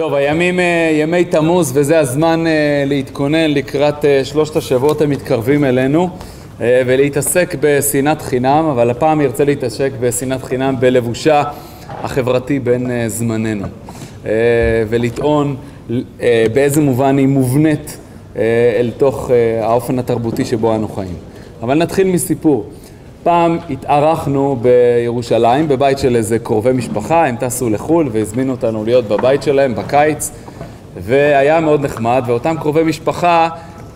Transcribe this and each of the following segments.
טוב, הימים אה, ימי תמוז וזה הזמן אה, להתכונן לקראת אה, שלושת השבועות המתקרבים אלינו ולהתעסק בשנאת חינם, אבל הפעם ארצה להתעסק בשנאת חינם בלבושה החברתי בין זמננו ולטעון באיזה מובן היא מובנית אל תוך האופן התרבותי שבו אנו חיים. אבל נתחיל מסיפור. פעם התארחנו בירושלים, בבית של איזה קרובי משפחה, הם טסו לחו"ל והזמינו אותנו להיות בבית שלהם בקיץ, והיה מאוד נחמד, ואותם קרובי משפחה,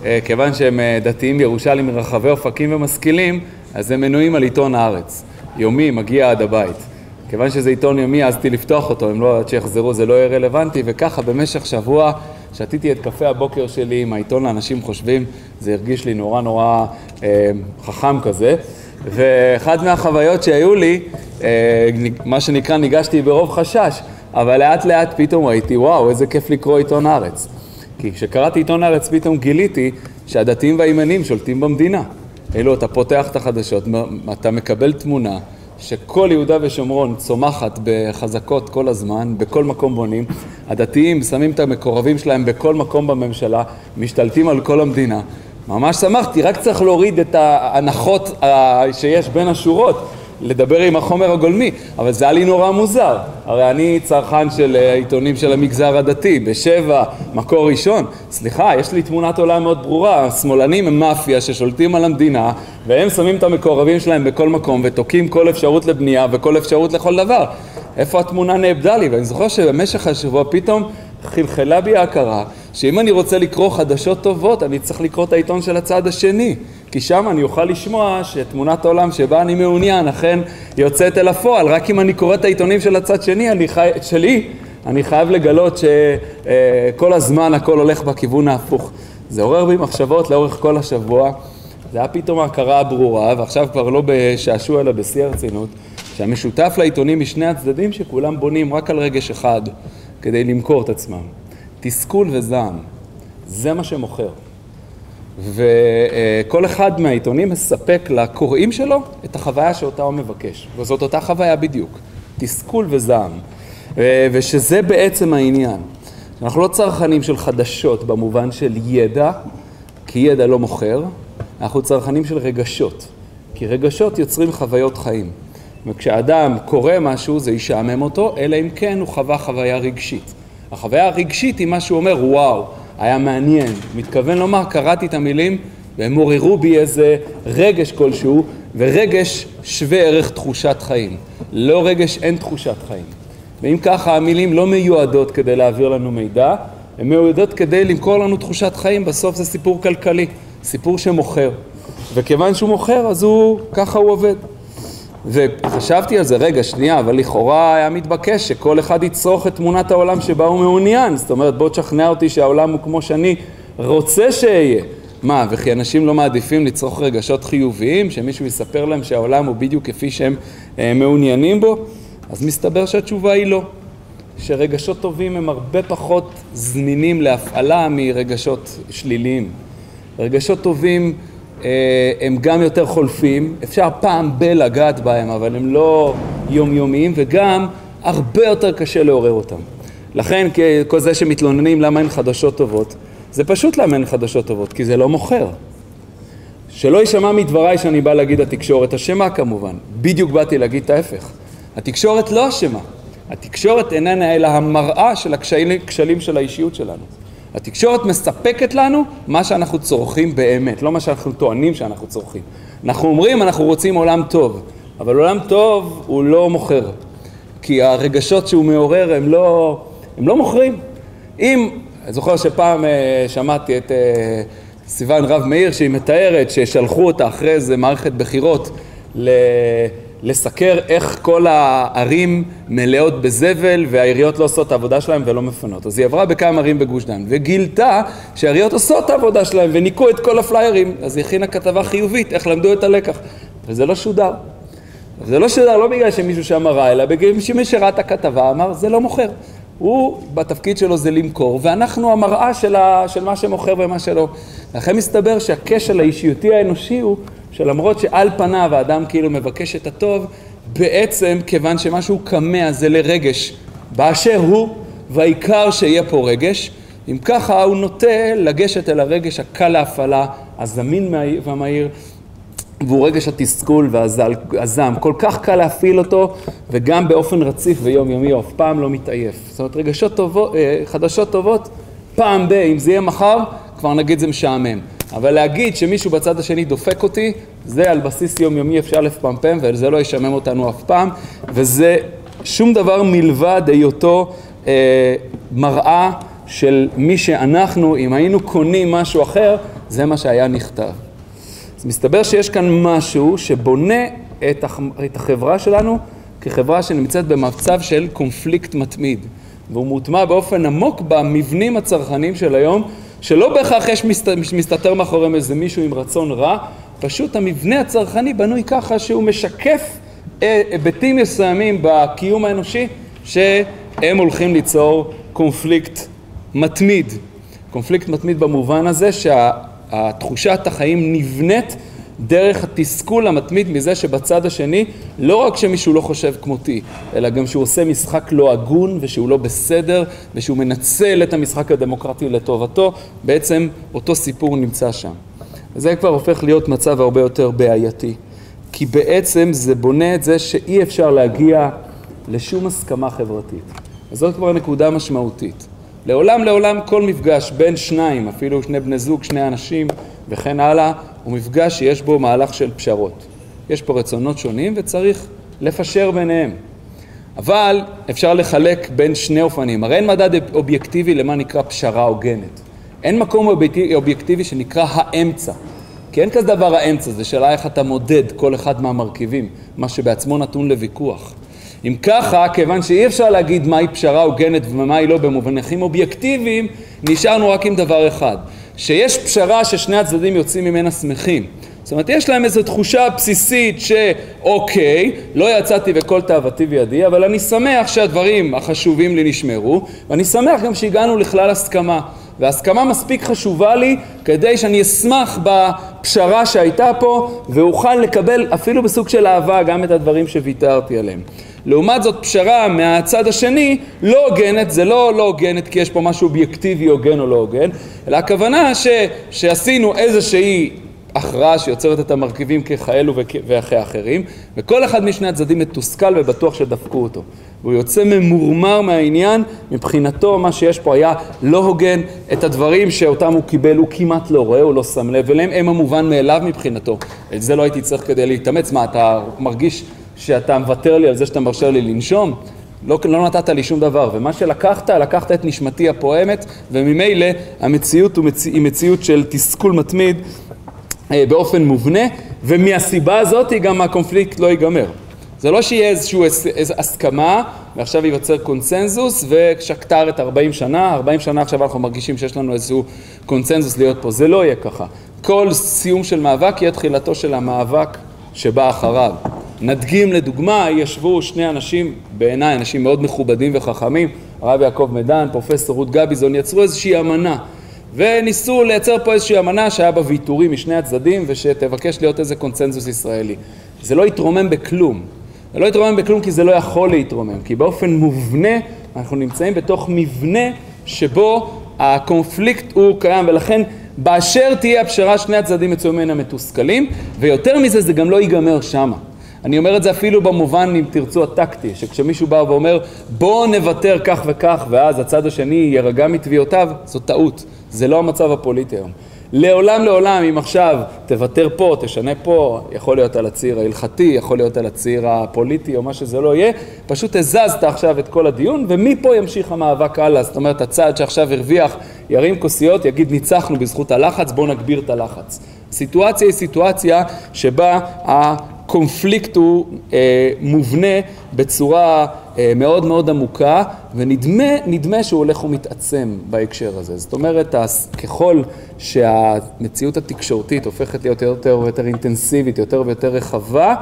אה, כיוון שהם אה, דתיים ירושלים מרחבי אופקים ומשכילים, אז הם מנויים על עיתון הארץ. יומי מגיע עד הבית. כיוון שזה עיתון יומי, העזתי לפתוח אותו, אם לא עד שיחזרו זה לא יהיה רלוונטי, וככה במשך שבוע שתיתי את קפה הבוקר שלי עם העיתון לאנשים חושבים, זה הרגיש לי נורא נורא אה, חכם כזה. ואחת מהחוויות שהיו לי, אה, מה שנקרא, ניגשתי ברוב חשש, אבל לאט לאט פתאום ראיתי, וואו, איזה כיף לקרוא עיתון הארץ. כי כשקראתי עיתון הארץ פתאום גיליתי שהדתיים והימנים שולטים במדינה. אלו, אתה פותח את החדשות, אתה מקבל תמונה שכל יהודה ושומרון צומחת בחזקות כל הזמן, בכל מקום בונים. הדתיים שמים את המקורבים שלהם בכל מקום בממשלה, משתלטים על כל המדינה. ממש שמחתי, רק צריך להוריד את ההנחות שיש בין השורות, לדבר עם החומר הגולמי, אבל זה היה לי נורא מוזר. הרי אני צרכן של אה, עיתונים של המגזר הדתי, בשבע, מקור ראשון. סליחה, יש לי תמונת עולם מאוד ברורה, השמאלנים הם מאפיה ששולטים על המדינה, והם שמים את המקורבים שלהם בכל מקום ותוקעים כל אפשרות לבנייה וכל אפשרות לכל דבר. איפה התמונה נאבדה לי? ואני זוכר שבמשך השבוע פתאום חלחלה בי ההכרה שאם אני רוצה לקרוא חדשות טובות, אני צריך לקרוא את העיתון של הצד השני, כי שם אני אוכל לשמוע שתמונת העולם שבה אני מעוניין אכן יוצאת אל הפועל. רק אם אני קורא את העיתונים של הצד שני, אני חי... שלי, אני חייב לגלות שכל הזמן הכל הולך בכיוון ההפוך. זה עורר בי מחשבות לאורך כל השבוע. זה היה פתאום ההכרה הברורה, ועכשיו כבר לא בשעשוע אלא בשיא הרצינות, שהמשותף לעיתונים משני הצדדים שכולם בונים רק על רגש אחד כדי למכור את עצמם. תסכול וזעם, זה מה שמוכר. וכל אחד מהעיתונים מספק לקוראים שלו את החוויה שאותה הוא מבקש, וזאת אותה חוויה בדיוק, תסכול וזעם, ושזה בעצם העניין. אנחנו לא צרכנים של חדשות במובן של ידע, כי ידע לא מוכר, אנחנו צרכנים של רגשות, כי רגשות יוצרים חוויות חיים. וכשאדם קורא משהו זה ישעמם אותו, אלא אם כן הוא חווה חוויה רגשית. החוויה הרגשית היא מה שהוא אומר, וואו, היה מעניין. מתכוון לומר, קראתי את המילים והם עוררו בי איזה רגש כלשהו, ורגש שווה ערך תחושת חיים. לא רגש אין תחושת חיים. ואם ככה, המילים לא מיועדות כדי להעביר לנו מידע, הן מיועדות כדי למכור לנו תחושת חיים, בסוף זה סיפור כלכלי, סיפור שמוכר. וכיוון שהוא מוכר, אז הוא, ככה הוא עובד. וחשבתי על זה, רגע, שנייה, אבל לכאורה היה מתבקש שכל אחד יצרוך את תמונת העולם שבה הוא מעוניין. זאת אומרת, בוא תשכנע אותי שהעולם הוא כמו שאני רוצה שאהיה. מה, וכי אנשים לא מעדיפים לצרוך רגשות חיוביים, שמישהו יספר להם שהעולם הוא בדיוק כפי שהם אה, מעוניינים בו? אז מסתבר שהתשובה היא לא. שרגשות טובים הם הרבה פחות זמינים להפעלה מרגשות שליליים. רגשות טובים הם גם יותר חולפים, אפשר פעם בלגעת בהם, אבל הם לא יומיומיים, וגם הרבה יותר קשה לעורר אותם. לכן כל זה שמתלוננים למה אין חדשות טובות, זה פשוט למה אין חדשות טובות, כי זה לא מוכר. שלא יישמע מדבריי שאני בא להגיד התקשורת אשמה כמובן, בדיוק באתי להגיד את ההפך. התקשורת לא אשמה, התקשורת איננה אלא המראה של הכשלים של האישיות שלנו. התקשורת מספקת לנו מה שאנחנו צורכים באמת, לא מה שאנחנו טוענים שאנחנו צורכים. אנחנו אומרים אנחנו רוצים עולם טוב, אבל עולם טוב הוא לא מוכר, כי הרגשות שהוא מעורר הם לא, הם לא מוכרים. אם, אני זוכר שפעם אה, שמעתי את אה, סיוון רב מאיר שהיא מתארת ששלחו אותה אחרי איזה מערכת בחירות ל... לסקר איך כל הערים מלאות בזבל והעיריות לא עושות את העבודה שלהן ולא מפנות. אז היא עברה בכמה ערים בגוש דן וגילתה שהעיריות עושות את העבודה שלהן וניקו את כל הפליירים. אז היא הכינה כתבה חיובית, איך למדו את הלקח. וזה לא שודר. זה לא שודר לא בגלל שמישהו שם רע, אלא בגלל שמי שראה את הכתבה אמר זה לא מוכר. הוא, בתפקיד שלו זה למכור, ואנחנו המראה של, ה, של מה שמוכר ומה שלא. לכן מסתבר שהכשל האישיותי האנושי הוא שלמרות שעל פניו האדם כאילו מבקש את הטוב, בעצם כיוון שמשהו קמע זה לרגש באשר הוא, והעיקר שיהיה פה רגש. אם ככה הוא נוטה לגשת אל הרגש הקל להפעלה, הזמין והמהיר, והוא רגש התסכול והזעם. כל כך קל להפעיל אותו, וגם באופן רציף ויומיומי, הוא אף פעם לא מתעייף. זאת אומרת, רגשות טובות, אה, חדשות טובות, פעם ב, אם זה יהיה מחר, כבר נגיד זה משעמם. אבל להגיד שמישהו בצד השני דופק אותי, זה על בסיס יומיומי אפשר לפמפם, וזה לא ישעמם אותנו אף פעם, וזה שום דבר מלבד היותו אה, מראה של מי שאנחנו, אם היינו קונים משהו אחר, זה מה שהיה נכתב. אז מסתבר שיש כאן משהו שבונה את, הח... את החברה שלנו כחברה שנמצאת במצב של קונפליקט מתמיד. והוא מוטמע באופן עמוק במבנים הצרכניים של היום, שלא בהכרח יש מסת... מסתתר מאחוריהם איזה מישהו עם רצון רע, פשוט המבנה הצרכני בנוי ככה שהוא משקף אה, היבטים מסוימים בקיום האנושי שהם הולכים ליצור קונפליקט מתמיד. קונפליקט מתמיד במובן הזה שהתחושת החיים נבנית דרך התסכול המתמיד מזה שבצד השני לא רק שמישהו לא חושב כמותי, אלא גם שהוא עושה משחק לא הגון ושהוא לא בסדר ושהוא מנצל את המשחק הדמוקרטי לטובתו, בעצם אותו סיפור נמצא שם. וזה כבר הופך להיות מצב הרבה יותר בעייתי, כי בעצם זה בונה את זה שאי אפשר להגיע לשום הסכמה חברתית. וזאת כבר נקודה משמעותית. לעולם לעולם כל מפגש בין שניים, אפילו שני בני זוג, שני אנשים וכן הלאה, הוא מפגש שיש בו מהלך של פשרות. יש פה רצונות שונים וצריך לפשר ביניהם. אבל אפשר לחלק בין שני אופנים. הרי אין מדד אובייקטיבי למה נקרא פשרה הוגנת. אין מקום אובייקטיבי שנקרא האמצע. כי אין כזה דבר האמצע, זה שאלה איך אתה מודד כל אחד מהמרכיבים, מה שבעצמו נתון לוויכוח. אם ככה, כיוון שאי אפשר להגיד מהי פשרה הוגנת ומה היא לא במובנים אובייקטיביים, נשארנו רק עם דבר אחד, שיש פשרה ששני הצדדים יוצאים ממנה שמחים. זאת אומרת, יש להם איזו תחושה בסיסית שאוקיי, לא יצאתי וכל תאוותי בידי, אבל אני שמח שהדברים החשובים לי נשמרו, ואני שמח גם שהגענו לכלל הסכמה. והסכמה מספיק חשובה לי כדי שאני אשמח בפשרה שהייתה פה ואוכל לקבל אפילו בסוג של אהבה גם את הדברים שוויתרתי עליהם. לעומת זאת פשרה מהצד השני לא הוגנת, זה לא לא הוגנת כי יש פה משהו אובייקטיבי הוגן או לא הוגן, אלא הכוונה ש, שעשינו איזושהי הכרעה שיוצרת את המרכיבים ככאלו וכאחרים, וכל אחד משני הצדדים מתוסכל ובטוח שדפקו אותו. והוא יוצא ממורמר מהעניין, מבחינתו מה שיש פה היה לא הוגן, את הדברים שאותם הוא קיבל הוא כמעט לא רואה, הוא לא שם לב אליהם, הם המובן מאליו מבחינתו. את זה לא הייתי צריך כדי להתאמץ, מה אתה מרגיש שאתה מוותר לי על זה שאתה מרשה לי לנשום? לא, לא נתת לי שום דבר, ומה שלקחת, לקחת את נשמתי הפועמת, וממילא המציאות היא מציאות של תסכול מתמיד באופן מובנה, ומהסיבה הזאת גם הקונפליקט לא ייגמר. זה לא שיהיה איזושהי איזו הסכמה ועכשיו ייווצר קונצנזוס ושקטר את 40 שנה, 40 שנה עכשיו אנחנו מרגישים שיש לנו איזשהו קונצנזוס להיות פה, זה לא יהיה ככה. כל סיום של מאבק יהיה תחילתו של המאבק שבא אחריו. נדגים לדוגמה, ישבו שני אנשים, בעיניי אנשים מאוד מכובדים וחכמים, הרב יעקב מדן, פרופסור רות גביזון, יצרו איזושהי אמנה וניסו לייצר פה איזושהי אמנה שהיה בה ויתורים משני הצדדים ושתבקש להיות איזה קונצנזוס ישראלי. זה לא יתרומם בכלום. זה לא יתרומם בכלום כי זה לא יכול להתרומם, כי באופן מובנה אנחנו נמצאים בתוך מבנה שבו הקונפליקט הוא קיים ולכן באשר תהיה הפשרה שני הצדדים יצאו ממנה מתוסכלים ויותר מזה זה גם לא ייגמר שמה. אני אומר את זה אפילו במובן, אם תרצו, הטקטי, שכשמישהו בא ואומר בואו נוותר כך וכך ואז הצד השני יירגע מתביעותיו, זו טעות, זה לא המצב הפוליטי היום. לעולם לעולם, אם עכשיו תוותר פה, תשנה פה, יכול להיות על הציר ההלכתי, יכול להיות על הציר הפוליטי או מה שזה לא יהיה, פשוט הזזת עכשיו את כל הדיון ומפה ימשיך המאבק הלאה. זאת אומרת, הצד שעכשיו הרוויח ירים כוסיות, יגיד ניצחנו בזכות הלחץ, בואו נגביר את הלחץ. סיטואציה היא סיטואציה שבה הקונפליקט הוא אה, מובנה בצורה אה, מאוד מאוד עמוקה, ונדמה שהוא הולך ומתעצם בהקשר הזה. זאת אומרת, ככל שהמציאות התקשורתית הופכת להיות יותר ויותר אינטנסיבית, יותר ויותר רחבה,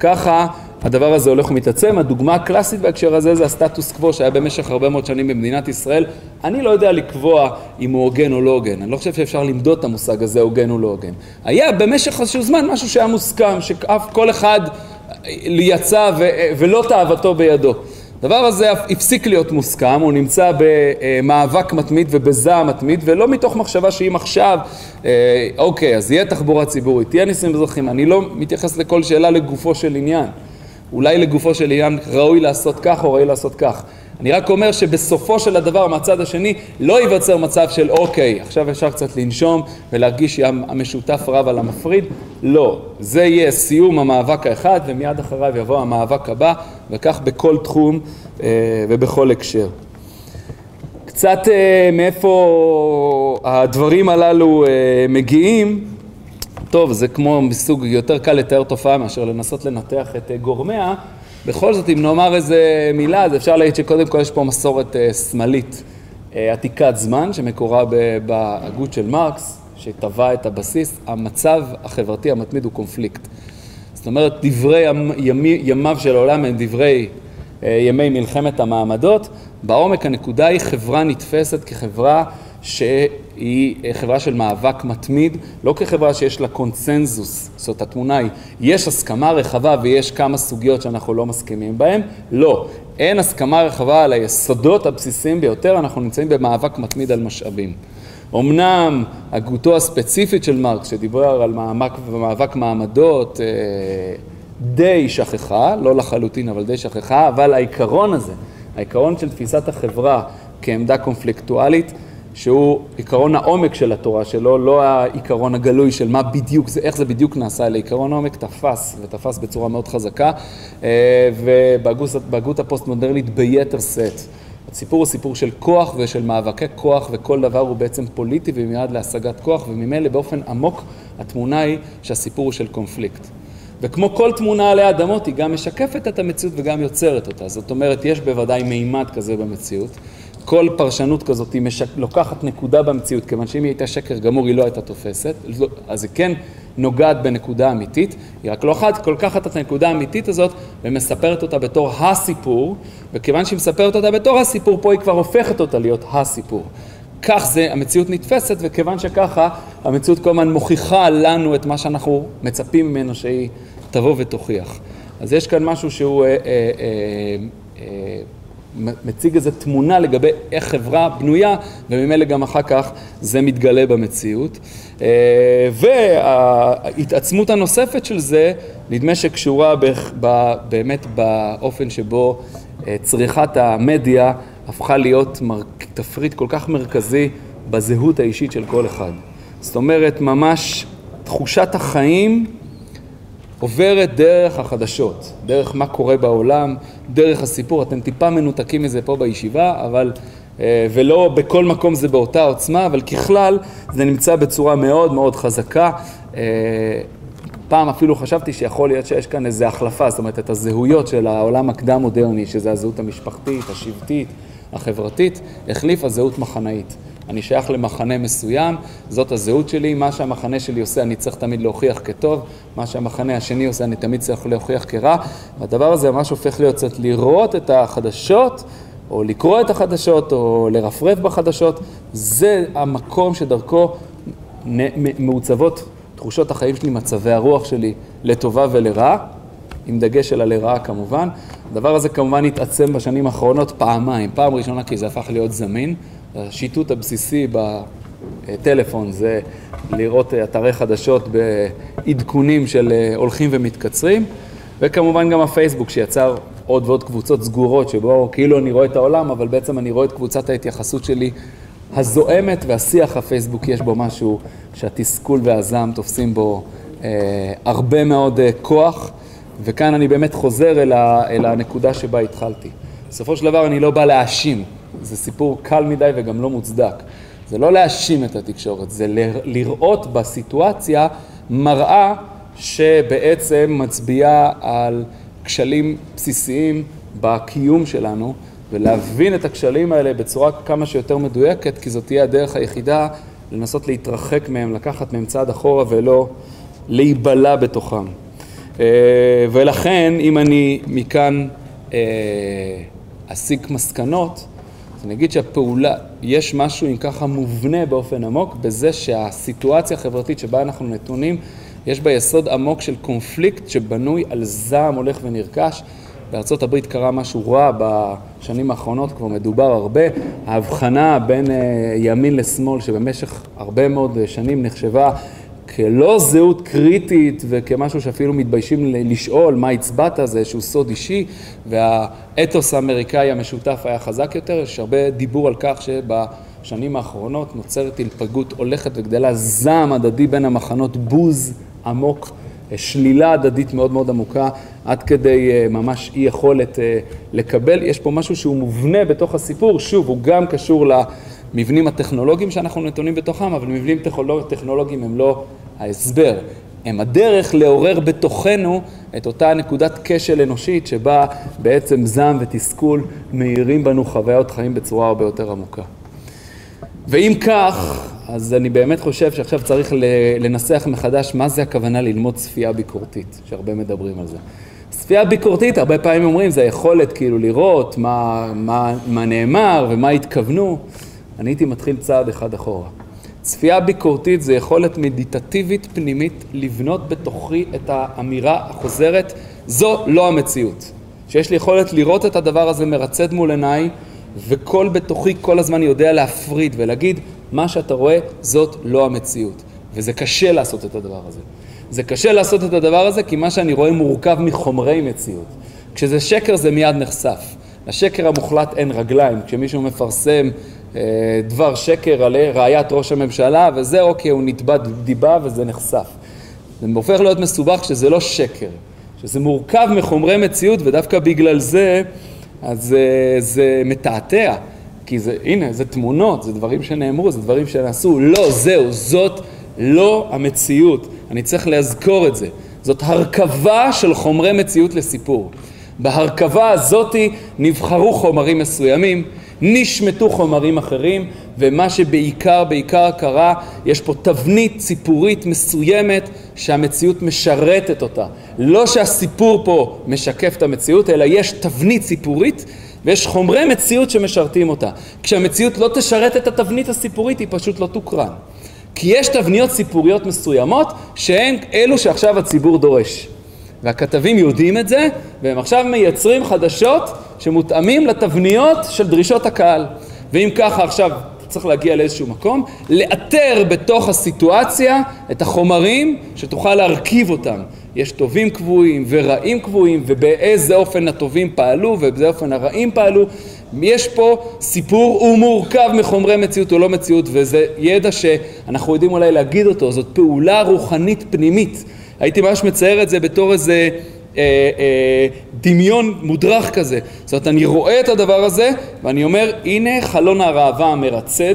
ככה הדבר הזה הולך ומתעצם. הדוגמה הקלאסית בהקשר הזה זה הסטטוס קוו שהיה במשך הרבה מאוד שנים במדינת ישראל. אני לא יודע לקבוע אם הוא הוגן או לא הוגן, אני לא חושב שאפשר למדוד את המושג הזה הוגן או לא הוגן. היה במשך איזשהו זמן משהו שהיה מוסכם, שאף כל אחד יצא ו- ולא תאוותו בידו. הדבר הזה הפסיק להיות מוסכם, הוא נמצא במאבק מתמיד ובזעם מתמיד, ולא מתוך מחשבה שאם עכשיו, אה, אוקיי, אז יהיה תחבורה ציבורית, תהיה נישואים אזרחים, אני לא מתייחס לכל שאלה לגופו של עניין. אולי לגופו של עניין ראוי לעשות כך או ראוי לעשות כך. אני רק אומר שבסופו של הדבר, מהצד השני, לא ייווצר מצב של אוקיי, עכשיו אפשר קצת לנשום ולהרגיש שהמשותף רב על המפריד. לא, זה יהיה סיום המאבק האחד ומיד אחריו יבוא המאבק הבא, וכך בכל תחום אה, ובכל הקשר. קצת אה, מאיפה הדברים הללו אה, מגיעים, טוב, זה כמו מסוג יותר קל לתאר תופעה מאשר לנסות לנתח את גורמיה. בכל זאת, אם נאמר איזה מילה, אז אפשר להגיד שקודם כל יש פה מסורת uh, שמאלית uh, עתיקת זמן, שמקורה בהגות של מרקס, שטבע את הבסיס, המצב החברתי המתמיד הוא קונפליקט. זאת אומרת, דברי ימי, ימיו של העולם הם דברי ימי מלחמת המעמדות. בעומק הנקודה היא חברה נתפסת כחברה שהיא חברה של מאבק מתמיד, לא כחברה שיש לה קונצנזוס, זאת התמונה היא, יש הסכמה רחבה ויש כמה סוגיות שאנחנו לא מסכימים בהן, לא, אין הסכמה רחבה על היסודות הבסיסיים ביותר, אנחנו נמצאים במאבק מתמיד על משאבים. אמנם הגותו הספציפית של מרקס, שדיבר על מאבק ומאבק מעמדות, אה, די שכחה, לא לחלוטין אבל די שכחה, אבל העיקרון הזה, העיקרון של תפיסת החברה כעמדה קונפליקטואלית, שהוא עיקרון העומק של התורה שלו, לא העיקרון הגלוי של מה בדיוק זה, איך זה בדיוק נעשה, אלא עיקרון העומק תפס, ותפס בצורה מאוד חזקה, אה, ובהגות הפוסט-מודרנית ביתר שאת. הסיפור הוא סיפור של כוח ושל מאבקי כוח, וכל דבר הוא בעצם פוליטי ומיועד להשגת כוח, וממילא באופן עמוק התמונה היא שהסיפור הוא של קונפליקט. וכמו כל תמונה עלי אדמות, היא גם משקפת את המציאות וגם יוצרת אותה. זאת אומרת, יש בוודאי מימד כזה במציאות. כל פרשנות כזאת היא משק... לוקחת נקודה במציאות, כיוון שאם היא הייתה שקר גמור היא לא הייתה תופסת, אז היא כן נוגעת בנקודה אמיתית, היא רק לוקחת, לוקחת את הנקודה האמיתית הזאת ומספרת אותה בתור הסיפור, וכיוון שהיא מספרת אותה בתור הסיפור, פה היא כבר הופכת אותה להיות הסיפור. כך זה, המציאות נתפסת, וכיוון שככה, המציאות כל הזמן מוכיחה לנו את מה שאנחנו מצפים ממנו שהיא תבוא ותוכיח. אז יש כאן משהו שהוא... אה, אה, אה, אה, מציג איזו תמונה לגבי איך חברה בנויה, וממילא גם אחר כך זה מתגלה במציאות. אה, וההתעצמות הנוספת של זה, נדמה שקשורה באמת באופן שבו אה, צריכת המדיה הפכה להיות תפריט כל כך מרכזי בזהות האישית של כל אחד. זאת אומרת, ממש תחושת החיים עוברת דרך החדשות, דרך מה קורה בעולם, דרך הסיפור. אתם טיפה מנותקים מזה פה בישיבה, אבל, אה, ולא בכל מקום זה באותה עוצמה, אבל ככלל זה נמצא בצורה מאוד מאוד חזקה. אה, פעם אפילו חשבתי שיכול להיות שיש כאן איזו החלפה, זאת אומרת את הזהויות של העולם הקדם-מודרני, שזה הזהות המשפחתית, השבטית, החברתית, החליפה זהות מחנאית. אני שייך למחנה מסוים, זאת הזהות שלי, מה שהמחנה שלי עושה אני צריך תמיד להוכיח כטוב, מה שהמחנה השני עושה אני תמיד צריך להוכיח כרע, והדבר הזה ממש הופך להיות קצת לראות את החדשות, או לקרוא את החדשות, או לרפרף בחדשות, זה המקום שדרכו מעוצבות תחושות החיים שלי, מצבי הרוח שלי, לטובה ולרעה, עם דגש על הלרעה כמובן. הדבר הזה כמובן התעצם בשנים האחרונות פעמיים. פעם ראשונה כי זה הפך להיות זמין, השיטוט הבסיסי בטלפון זה לראות אתרי חדשות בעדכונים של הולכים ומתקצרים, וכמובן גם הפייסבוק שיצר עוד ועוד קבוצות סגורות שבו כאילו אני רואה את העולם, אבל בעצם אני רואה את קבוצת ההתייחסות שלי הזועמת, והשיח הפייסבוקי יש בו משהו שהתסכול והזעם תופסים בו אה, הרבה מאוד אה, כוח, וכאן אני באמת חוזר אל, ה, אל הנקודה שבה התחלתי. בסופו של דבר אני לא בא להאשים. זה סיפור קל מדי וגם לא מוצדק. זה לא להאשים את התקשורת, זה לראות בסיטואציה מראה שבעצם מצביעה על כשלים בסיסיים בקיום שלנו, ולהבין את הכשלים האלה בצורה כמה שיותר מדויקת, כי זאת תהיה הדרך היחידה לנסות להתרחק מהם, לקחת מהם צעד אחורה ולא להיבלע בתוכם. אה, ולכן, אם אני מכאן אה, אסיק מסקנות, אז אני אגיד שהפעולה, יש משהו אם ככה מובנה באופן עמוק בזה שהסיטואציה החברתית שבה אנחנו נתונים, יש בה יסוד עמוק של קונפליקט שבנוי על זעם הולך ונרכש. בארצות הברית קרה משהו רע בשנים האחרונות, כבר מדובר הרבה, ההבחנה בין אה, ימין לשמאל שבמשך הרבה מאוד שנים נחשבה כלא זהות קריטית וכמשהו שאפילו מתביישים לשאול מה הצבעת, זה איזשהו סוד אישי והאתוס האמריקאי המשותף היה חזק יותר, יש הרבה דיבור על כך שבשנים האחרונות נוצרת התפלגות הולכת וגדלה, זעם הדדי בין המחנות, בוז עמוק, שלילה הדדית מאוד מאוד עמוקה, עד כדי אה, ממש אי יכולת אה, לקבל. יש פה משהו שהוא מובנה בתוך הסיפור, שוב, הוא גם קשור למבנים הטכנולוגיים שאנחנו נתונים בתוכם, אבל מבנים טכנולוגיים הם לא ההסבר, הם הדרך לעורר בתוכנו את אותה נקודת כשל אנושית שבה בעצם זעם ותסכול מאירים בנו חוויות חיים בצורה הרבה יותר עמוקה. ואם כך, אז אני באמת חושב שעכשיו צריך לנסח מחדש מה זה הכוונה ללמוד צפייה ביקורתית, שהרבה מדברים על זה. צפייה ביקורתית, הרבה פעמים אומרים, זה היכולת כאילו לראות מה, מה, מה נאמר ומה התכוונו. אני הייתי מתחיל צעד אחד אחורה. צפייה ביקורתית זה יכולת מדיטטיבית פנימית לבנות בתוכי את האמירה החוזרת, זו לא המציאות. שיש לי יכולת לראות את הדבר הזה מרצד מול עיניי, וכל בתוכי כל הזמן יודע להפריד ולהגיד, מה שאתה רואה זאת לא המציאות. וזה קשה לעשות את הדבר הזה. זה קשה לעשות את הדבר הזה כי מה שאני רואה מורכב מחומרי מציאות. כשזה שקר זה מיד נחשף. לשקר המוחלט אין רגליים. כשמישהו מפרסם דבר שקר על רעיית ראש הממשלה, וזה אוקיי, הוא נתבע דיבה וזה נחשף. זה הופך להיות מסובך כשזה לא שקר, שזה מורכב מחומרי מציאות, ודווקא בגלל זה, אז זה, זה מתעתע. כי זה, הנה, זה תמונות, זה דברים שנאמרו, זה דברים שנעשו. לא, זהו, זאת לא המציאות. אני צריך להזכור את זה. זאת הרכבה של חומרי מציאות לסיפור. בהרכבה הזאתי נבחרו חומרים מסוימים, נשמטו חומרים אחרים, ומה שבעיקר, בעיקר קרה, יש פה תבנית ציפורית מסוימת שהמציאות משרתת אותה. לא שהסיפור פה משקף את המציאות, אלא יש תבנית ציפורית ויש חומרי מציאות שמשרתים אותה. כשהמציאות לא תשרת את התבנית הסיפורית, היא פשוט לא תוקרן. כי יש תבניות סיפוריות מסוימות שהן אלו שעכשיו הציבור דורש. והכתבים יודעים את זה, והם עכשיו מייצרים חדשות שמותאמים לתבניות של דרישות הקהל. ואם ככה עכשיו צריך להגיע לאיזשהו מקום, לאתר בתוך הסיטואציה את החומרים שתוכל להרכיב אותם. יש טובים קבועים ורעים קבועים, ובאיזה אופן הטובים פעלו ובאיזה אופן הרעים פעלו. יש פה סיפור, הוא מורכב מחומרי מציאות או לא מציאות, וזה ידע שאנחנו יודעים אולי להגיד אותו, זאת פעולה רוחנית פנימית. הייתי ממש מצייר את זה בתור איזה אה, אה, דמיון מודרך כזה. זאת אומרת, אני רואה את הדבר הזה ואני אומר, הנה חלון הראווה המרצד,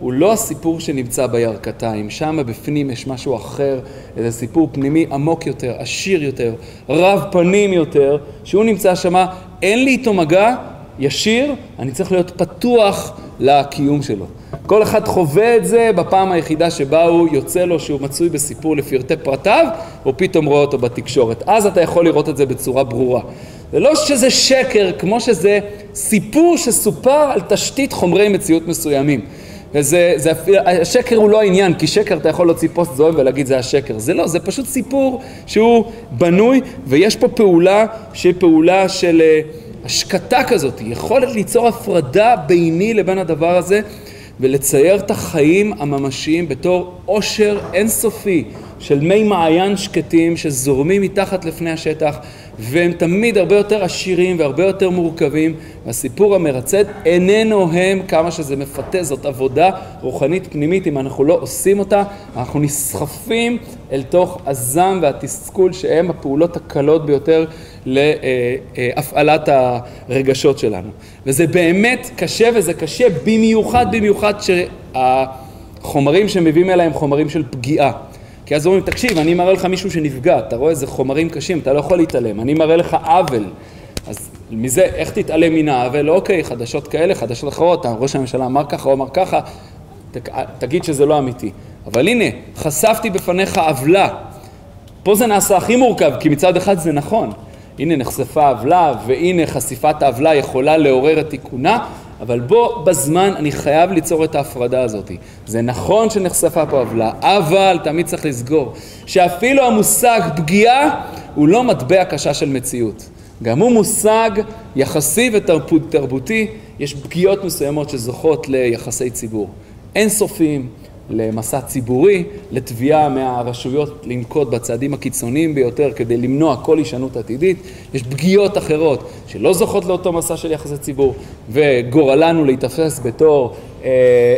הוא לא הסיפור שנמצא בירכתיים, שם בפנים יש משהו אחר, איזה סיפור פנימי עמוק יותר, עשיר יותר, רב פנים יותר, שהוא נמצא שם, אין לי איתו מגע ישיר, אני צריך להיות פתוח לקיום שלו. כל אחד חווה את זה בפעם היחידה שבה הוא יוצא לו שהוא מצוי בסיפור לפרטי פרטיו, או פתאום רואה אותו בתקשורת. אז אתה יכול לראות את זה בצורה ברורה. זה לא שזה שקר, כמו שזה סיפור שסופר על תשתית חומרי מציאות מסוימים. וזה, זה, השקר הוא לא העניין, כי שקר אתה יכול להוציא פוסט זוהם ולהגיד זה השקר. זה לא, זה פשוט סיפור שהוא בנוי, ויש פה פעולה שהיא פעולה של אה, השקטה כזאת, יכולת ליצור הפרדה ביני לבין הדבר הזה. ולצייר את החיים הממשיים בתור עושר אינסופי של מי מעיין שקטים שזורמים מתחת לפני השטח והם תמיד הרבה יותר עשירים והרבה יותר מורכבים והסיפור המרצד איננו הם כמה שזה מפתה, זאת עבודה רוחנית פנימית, אם אנחנו לא עושים אותה אנחנו נסחפים אל תוך הזעם והתסכול שהם הפעולות הקלות ביותר להפעלת הרגשות שלנו. וזה באמת קשה וזה קשה במיוחד במיוחד שהחומרים שמביאים אליי הם חומרים של פגיעה. כי אז אומרים, תקשיב, אני מראה לך מישהו שנפגע, אתה רואה איזה חומרים קשים, אתה לא יכול להתעלם, אני מראה לך עוול. אז מזה, איך תתעלם מן העוול? אוקיי, חדשות כאלה, חדשות אחרות, ראש הממשלה אמר ככה או אמר ככה, ת, תגיד שזה לא אמיתי. אבל הנה, חשפתי בפניך עוולה. פה זה נעשה הכי מורכב, כי מצד אחד זה נכון. הנה נחשפה עוולה, והנה חשיפת העוולה יכולה לעורר את תיקונה, אבל בו בזמן אני חייב ליצור את ההפרדה הזאת. זה נכון שנחשפה פה עוולה, אבל תמיד צריך לסגור שאפילו המושג פגיעה הוא לא מטבע קשה של מציאות. גם הוא מושג יחסי ותרבותי, יש פגיעות מסוימות שזוכות ליחסי ציבור. אינסופיים, למסע ציבורי, לתביעה מהרשויות לנקוט בצעדים הקיצוניים ביותר כדי למנוע כל הישנות עתידית. יש פגיעות אחרות שלא זוכות לאותו מסע של יחסי ציבור, וגורלנו להיתפס בתור אה,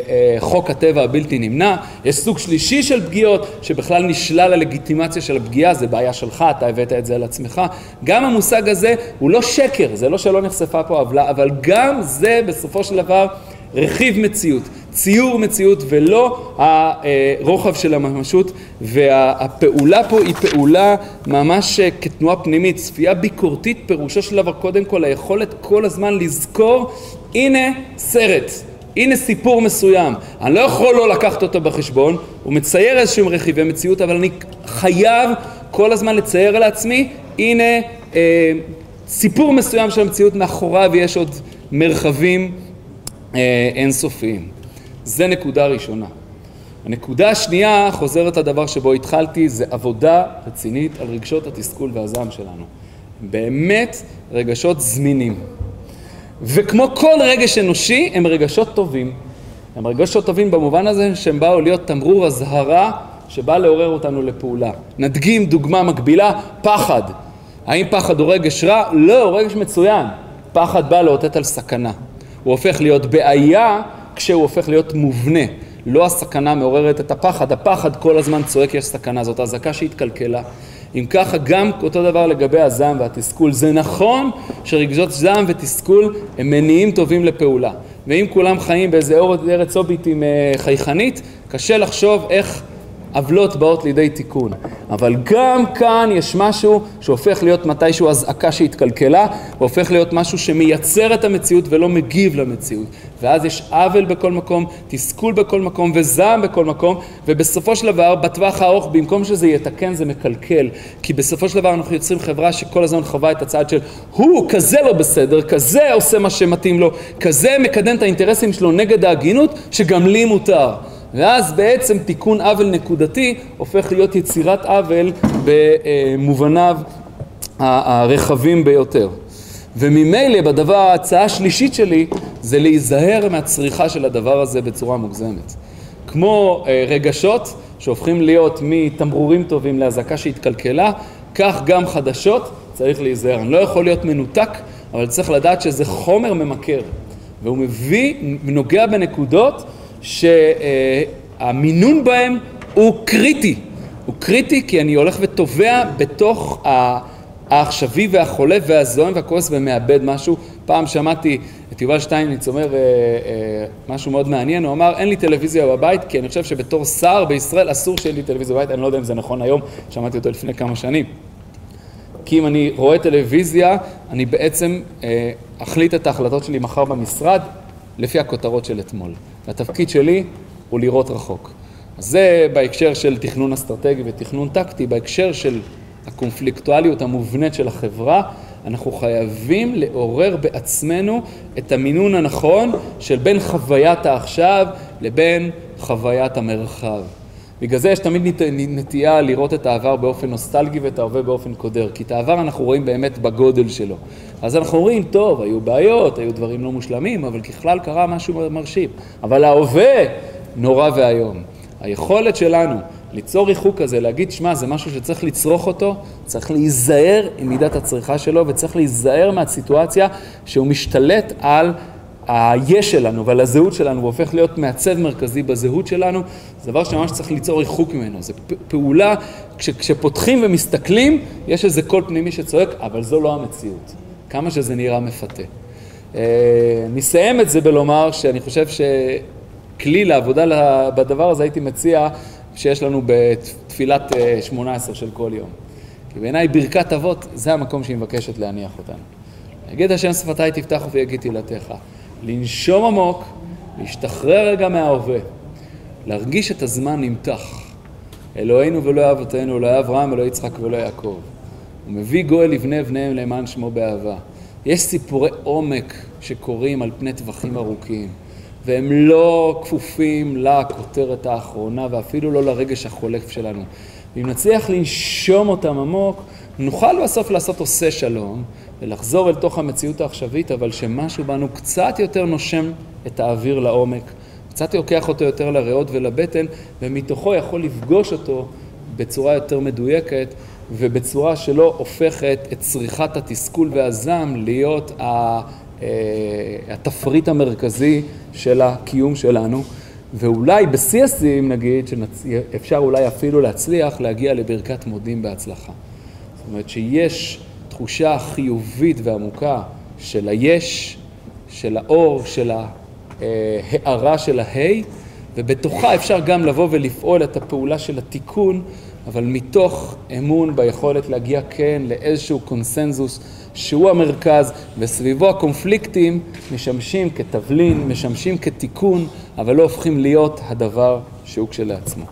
אה, חוק הטבע הבלתי נמנע. יש סוג שלישי של פגיעות שבכלל נשלל הלגיטימציה של הפגיעה, זה בעיה שלך, אתה הבאת את זה על עצמך. גם המושג הזה הוא לא שקר, זה לא שלא נחשפה פה עוולה, אבל גם זה בסופו של דבר רכיב מציאות. ציור מציאות ולא הרוחב של הממשות והפעולה פה היא פעולה ממש כתנועה פנימית, צפייה ביקורתית פירושו של דבר קודם כל היכולת כל הזמן לזכור הנה סרט, הנה סיפור מסוים, אני לא יכול לא לקחת אותו בחשבון, הוא מצייר איזשהם רכיבי מציאות אבל אני חייב כל הזמן לצייר לעצמי הנה אה, סיפור מסוים של המציאות מאחוריו ויש עוד מרחבים אה, אינסופיים. זה נקודה ראשונה. הנקודה השנייה חוזרת לדבר שבו התחלתי, זה עבודה רצינית על רגשות התסכול והזעם שלנו. באמת רגשות זמינים. וכמו כל רגש אנושי, הם רגשות טובים. הם רגשות טובים במובן הזה שהם באו להיות תמרור אזהרה שבא לעורר אותנו לפעולה. נדגים דוגמה מקבילה, פחד. האם פחד הוא רגש רע? לא, הוא רגש מצוין. פחד בא לאותת על סכנה. הוא הופך להיות בעיה כשהוא הופך להיות מובנה. לא הסכנה מעוררת את הפחד, הפחד כל הזמן צועק יש סכנה, זאת אזעקה שהתקלקלה. אם ככה גם אותו דבר לגבי הזעם והתסכול. זה נכון שרגשות זעם ותסכול הם מניעים טובים לפעולה. ואם כולם חיים באיזה ארץ אוביטים אה, חייכנית, קשה לחשוב איך עוולות באות לידי תיקון. אבל גם כאן יש משהו שהופך להיות מתישהו אזעקה שהתקלקלה, והופך להיות משהו שמייצר את המציאות ולא מגיב למציאות. ואז יש עוול בכל מקום, תסכול בכל מקום וזעם בכל מקום, ובסופו של דבר, בטווח הארוך, במקום שזה יתקן, זה מקלקל. כי בסופו של דבר אנחנו יוצרים חברה שכל הזמן חווה את הצד של הוא כזה לא בסדר, כזה עושה מה שמתאים לו, כזה מקדם את האינטרסים שלו נגד ההגינות, שגם לי מותר. ואז בעצם תיקון עוול נקודתי הופך להיות יצירת עוול במובניו הרחבים ביותר. וממילא בדבר, ההצעה השלישית שלי זה להיזהר מהצריכה של הדבר הזה בצורה מוגזמת. כמו אה, רגשות שהופכים להיות מתמרורים טובים לאזעקה שהתקלקלה, כך גם חדשות צריך להיזהר. אני לא יכול להיות מנותק, אבל צריך לדעת שזה חומר ממכר. והוא מביא, נוגע בנקודות שהמינון בהם הוא קריטי. הוא קריטי כי אני הולך וטובע בתוך העכשווי והחולף והזוהם והכועס ומאבד משהו. פעם שמעתי את יובל שטייניץ אומר אה, אה, משהו מאוד מעניין, הוא אמר אין לי טלוויזיה בבית כי אני חושב שבתור שר בישראל אסור שיהיה לי טלוויזיה בבית, אני לא יודע אם זה נכון היום, שמעתי אותו לפני כמה שנים. כי אם אני רואה טלוויזיה, אני בעצם אה, אחליט את ההחלטות שלי מחר במשרד לפי הכותרות של אתמול. והתפקיד שלי הוא לראות רחוק. זה בהקשר של תכנון אסטרטגי ותכנון טקטי, בהקשר של הקונפליקטואליות המובנית של החברה, אנחנו חייבים לעורר בעצמנו את המינון הנכון של בין חוויית העכשיו לבין חוויית המרחב. בגלל זה יש תמיד נטייה לראות את העבר באופן נוסטלגי ואת ההווה באופן קודר, כי את העבר אנחנו רואים באמת בגודל שלו. אז אנחנו אומרים, טוב, היו בעיות, היו דברים לא מושלמים, אבל ככלל קרה משהו מרשים. אבל ההווה נורא ואיום. היכולת שלנו ליצור ריחוק כזה, להגיד, שמע, זה משהו שצריך לצרוך אותו, צריך להיזהר עם מידת הצריכה שלו, וצריך להיזהר מהסיטואציה שהוא משתלט על היש שלנו ועל הזהות שלנו, והופך להיות מעצב מרכזי בזהות שלנו, זה דבר שממש צריך ליצור ריחוק ממנו. זו פעולה, כש, כשפותחים ומסתכלים, יש איזה קול פנימי שצועק, אבל זו לא המציאות. כמה שזה נראה מפתה. אה, נסיים את זה בלומר שאני חושב שכלי לעבודה בדבר הזה הייתי מציע שיש לנו בתפילת 18 אה, של כל יום. כי בעיניי ברכת אבות זה המקום שהיא מבקשת להניח אותנו. יגיד השם שפתיי תפתח ויגיד תהילתך. לנשום עמוק, להשתחרר רגע מההווה, להרגיש את הזמן נמתח. אלוהינו ולא אבותינו, אלוהי אברהם, אלוהי יצחק ולא יעקב. הוא מביא גואל לבני בניהם למען שמו באהבה. יש סיפורי עומק שקורים על פני טווחים ארוכים, והם לא כפופים לכותרת האחרונה ואפילו לא לרגש החולף שלנו. ואם נצליח לנשום אותם עמוק, נוכל בסוף לעשות עושה שלום, ולחזור אל תוך המציאות העכשווית, אבל שמשהו בנו קצת יותר נושם את האוויר לעומק, קצת לוקח אותו יותר לריאות ולבטן, ומתוכו יכול לפגוש אותו בצורה יותר מדויקת ובצורה שלא הופכת את צריכת התסכול והזעם להיות אה, התפריט המרכזי של הקיום שלנו. ואולי בשיא השיאים נגיד, שאפשר אולי אפילו להצליח להגיע לברכת מודים בהצלחה. זאת אומרת שיש תחושה חיובית ועמוקה של היש, של האור, של ההארה של ההי, ובתוכה אפשר גם לבוא ולפעול את הפעולה של התיקון, אבל מתוך אמון ביכולת להגיע כן לאיזשהו קונסנזוס שהוא המרכז, וסביבו הקונפליקטים משמשים כתבלין, משמשים כתיקון, אבל לא הופכים להיות הדבר שהוא כשלעצמו.